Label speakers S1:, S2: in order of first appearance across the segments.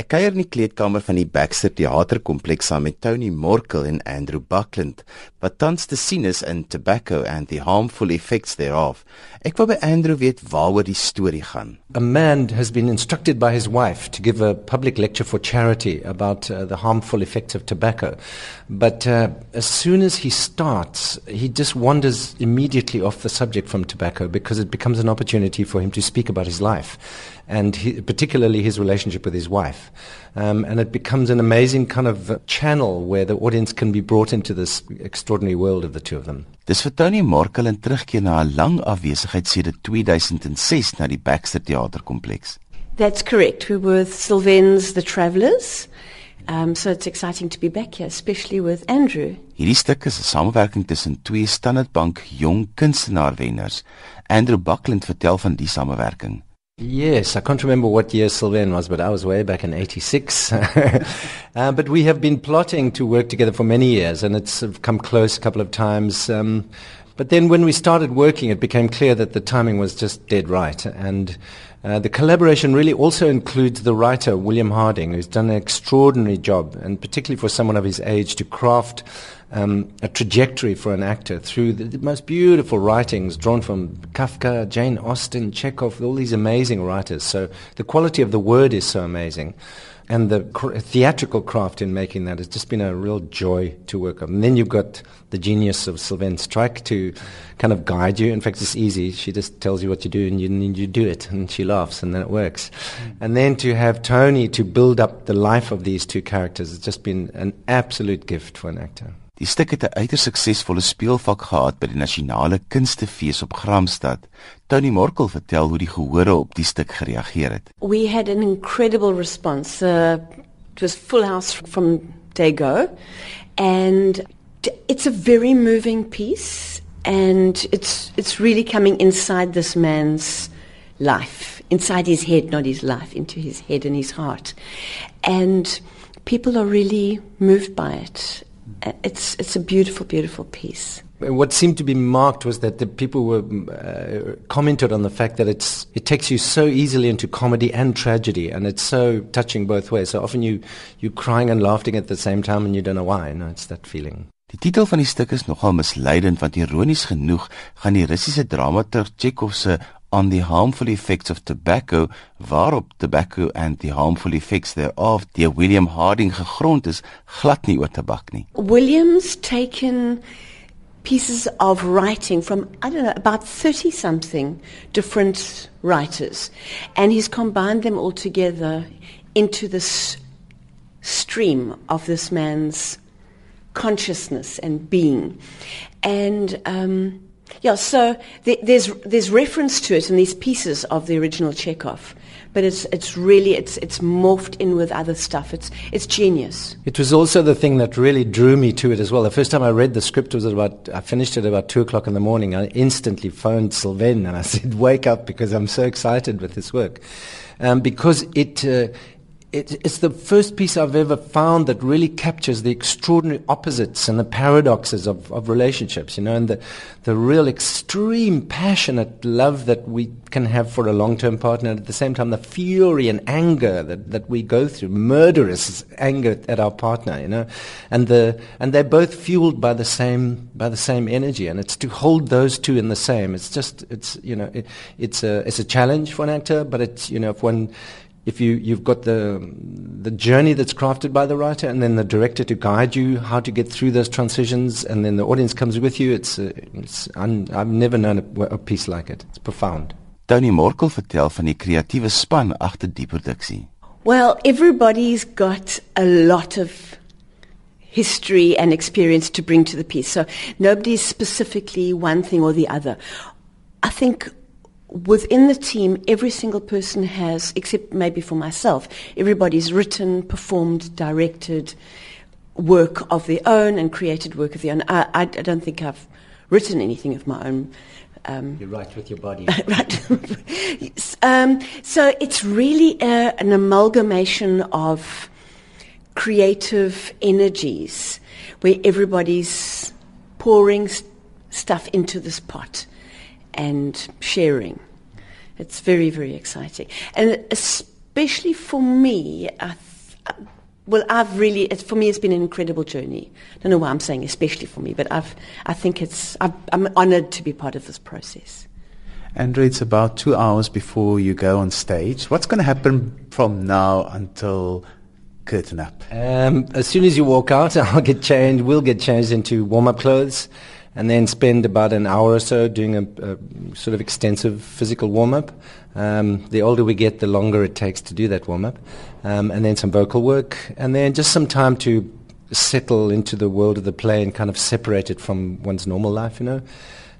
S1: Ek kuier in die kleedkamer van die Baxter Theaterkompleks saam met Tony Morkel en Andrew Buckland, wat tans te sien is in Tobacco and the Harmful Effects Thereof. Ek wou by Andrew weet waaroor die storie gaan.
S2: A man has been instructed by his wife to give a public lecture for charity about uh, the harmful effects of tobacco. But uh, as soon as he starts, he just wanders immediately off the subject from tobacco because it becomes an opportunity for him to speak about his life and he, particularly his relationship with his wife. Um, and it becomes an amazing kind of channel where the audience can be brought into this extraordinary world of the two of them.
S1: Dis vir Tony Morkel en terugkeer na 'n lang afwesigheid sedert 2006 na die Baxter Theaterkompleks.
S3: That's correct. We were with Sylvain's The Travellers. Um, so it's exciting to be back here, especially with Andrew.
S1: Hierdie stuk is 'n samewerking tussen twee Standard Bank jong kunstenaarwenners. Andrew Buckland vertel van die samewerking.
S2: Yes, I can't remember what year Sylvaine was, but I was way back in 86. uh, but we have been plotting to work together for many years, and it's come close a couple of times. Um, but then when we started working, it became clear that the timing was just dead right. And uh, the collaboration really also includes the writer, William Harding, who's done an extraordinary job, and particularly for someone of his age, to craft um, a trajectory for an actor through the, the, most beautiful writings drawn from Kafka, Jane Austen, Chekhov, all these amazing writers. So the quality of the word is so amazing. And the cr- theatrical craft in making that has just been a real joy to work on. And then you've got the genius of Sylvaine Strike to kind of guide you. In fact, it's easy. She just tells you what to do and you, and you do it. And she laughs and then it works. Mm. And then to have Tony to build up the life of these two characters has just been an absolute gift for an actor.
S1: Die stuk het 'n uiters suksesvolle speelvak gehad by die Nasionale Kunstefees op Gramstad. Tony Morkel vertel hoe die gehore op die stuk gereageer het.
S3: We had an incredible response. Uh, it was full house from day go and it's a very moving piece and it's it's really coming inside this man's life, inside his head, not his life, into his head and his heart. And people are really moved by it it's it's a beautiful, beautiful piece.
S2: What seemed to be marked was that the people were uh, commented on the fact that it's it takes you so easily into comedy and tragedy, and it's so touching both ways. So often you you crying and laughing at the same time, and you don't know why. Know, it's that feeling.
S1: Die titel van die stuk is nogal misleidend want ironies genoeg gaan die Russiese dramaturg Chekhov se on the harmful effects of tobacco waarop tobacco and the harmful effects thereof deur William Harding gegrond is glad nie oor tabak nie.
S3: Williams taken pieces of writing from I don't know about 30 something different writers and he's combined them all together into this stream of this man's consciousness and being and um yeah, so there's there's reference to it in these pieces of the original Chekhov, but it's it's really it's it's morphed in with other stuff. It's it's genius.
S2: It was also the thing that really drew me to it as well. The first time I read the script was about I finished it about two o'clock in the morning. I instantly phoned Sylvaine and I said, "Wake up!" because I'm so excited with this work, um, because it. Uh, it, it's the first piece I've ever found that really captures the extraordinary opposites and the paradoxes of, of relationships, you know, and the, the real extreme passionate love that we can have for a long-term partner, and at the same time the fury and anger that, that we go through, murderous anger at our partner, you know, and the and they're both fueled by the same by the same energy, and it's to hold those two in the same. It's just it's you know it, it's a it's a challenge for an actor, but it's you know if one if you, you've got the, the journey that's crafted by the writer and then the director to guide you how to get through those transitions and then the audience comes with you, it's, uh, it's un, I've never known a, a piece like it. It's profound.
S1: Tony Morkel vertel van die kreatiewe span agter die produksie.
S3: Well, everybody's got a lot of history and experience to bring to the piece. So nobody's specifically one thing or the other. I think within the team, every single person has, except maybe for myself, everybody's written, performed, directed work of their own and created work of their own. I, I, I don't think I've written anything of my own.
S2: Um, you write with your body.
S3: right. um, so it's really a, an amalgamation of creative energies where everybody's pouring st- stuff into this pot and sharing. It's very, very exciting. And especially for me, I uh, well, I've really, it's, for me, it's been an incredible journey. I don't know why I'm saying especially for me, but I've, I think it's, i am honored to be part of this process.
S4: Andrew, it's about two hours before you go on stage. What's going to happen from now until curtain up?
S2: Um, as soon as you walk out, I'll get changed. We'll get changed into warm-up clothes, and then spend about an hour or so doing a, a sort of extensive physical warm-up. Um, the older we get, the longer it takes to do that warm-up, um, and then some vocal work, and then just some time to settle into the world of the play and kind of separate it from one's normal life, you know.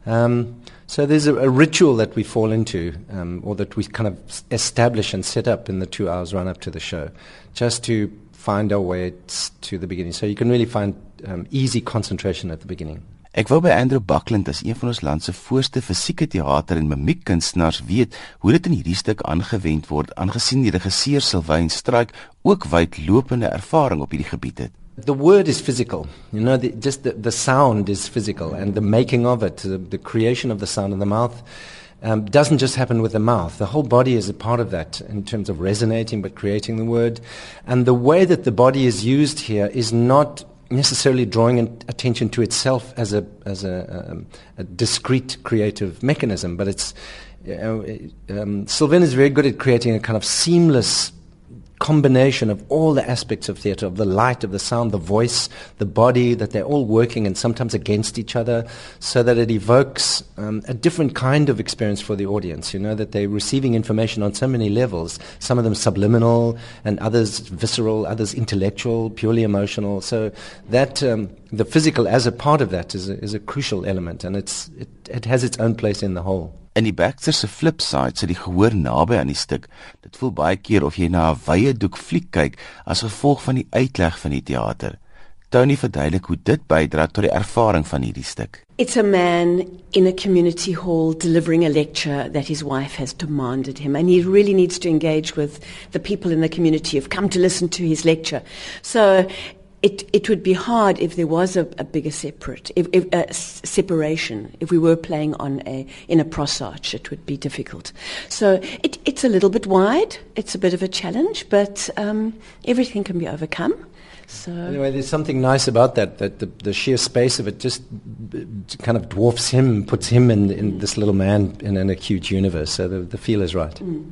S2: Um, so there's a, a, ritual that we fall into, um, or that we kind of establish and set up in the two hours run up to the show, just to find our way to the beginning. So you can really find um, easy concentration at the beginning.
S1: Ek wou by Andrew Buckland as een van ons land se voorste fisieke teater en mimiekkunstenaars weet hoe dit in hierdie stuk aangewend word aangesien die regisseur Sylvain Struik ook wydlopende ervaring op hierdie gebied het.
S2: The word is physical. You know, the, just the, the sound is physical, and the making of it, the, the creation of the sound in the mouth, um, doesn't just happen with the mouth. The whole body is a part of that in terms of resonating but creating the word. And the way that the body is used here is not necessarily drawing attention to itself as a, as a, um, a discrete creative mechanism, but it's. Know, um, Sylvaine is very good at creating a kind of seamless combination of all the aspects of theatre, of the light, of the sound, the voice, the body, that they're all working and sometimes against each other, so that it evokes um, a different kind of experience for the audience. You know, that they're receiving information on so many levels, some of them subliminal and others visceral, others intellectual, purely emotional. So that um, the physical as a part of that is a, is a crucial element, and it's, it, it has its own place in the whole.
S1: In die Baxter se flip side sit die gehoor naby aan die stuk. Dit voel baie keer of jy na 'n wye doek fliek kyk as gevolg van die uitleg van die teater. Tony verduidelik hoe dit bydra tot die ervaring van hierdie stuk.
S3: It's a man in a community hall delivering a lecture that his wife has demanded him and he really needs to engage with the people in the community who've come to listen to his lecture. So it, it would be hard if there was a, a bigger separate if, if, uh, separation. If we were playing on a in a cross arch, it would be difficult. So it, it's a little bit wide. It's a bit of a challenge, but um, everything can be overcome. So
S2: anyway, there's something nice about that. That the, the sheer space of it just kind of dwarfs him, puts him in, in this little man in, an acute universe. So the, the feel is right. Mm.